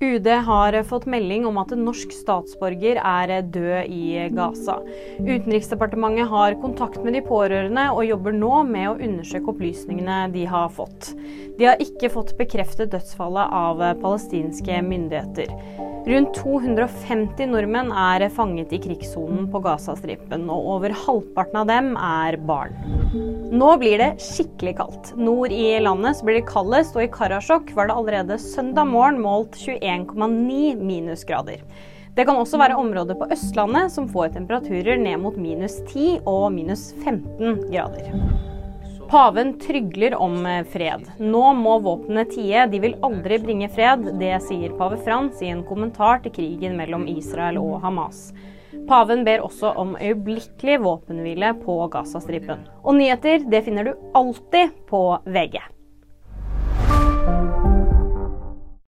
UD har fått melding om at en norsk statsborger er død i Gaza. Utenriksdepartementet har kontakt med de pårørende og jobber nå med å undersøke opplysningene de har fått. De har ikke fått bekreftet dødsfallet av palestinske myndigheter. Rundt 250 nordmenn er fanget i krigssonen på Gazastripen, og over halvparten av dem er barn. Nå blir det skikkelig kaldt. Nord i landet blir det kaldest, og i Karasjok var det allerede søndag morgen målt 21,9 minusgrader. Det kan også være områder på Østlandet som får temperaturer ned mot minus 10 og minus 15 grader. Paven trygler om eh, fred. Nå må våpnene tie, de vil aldri bringe fred. Det sier pave Frans i en kommentar til krigen mellom Israel og Hamas. Paven ber også om øyeblikkelig våpenhvile på Gazastripen. Og nyheter det finner du alltid på VG.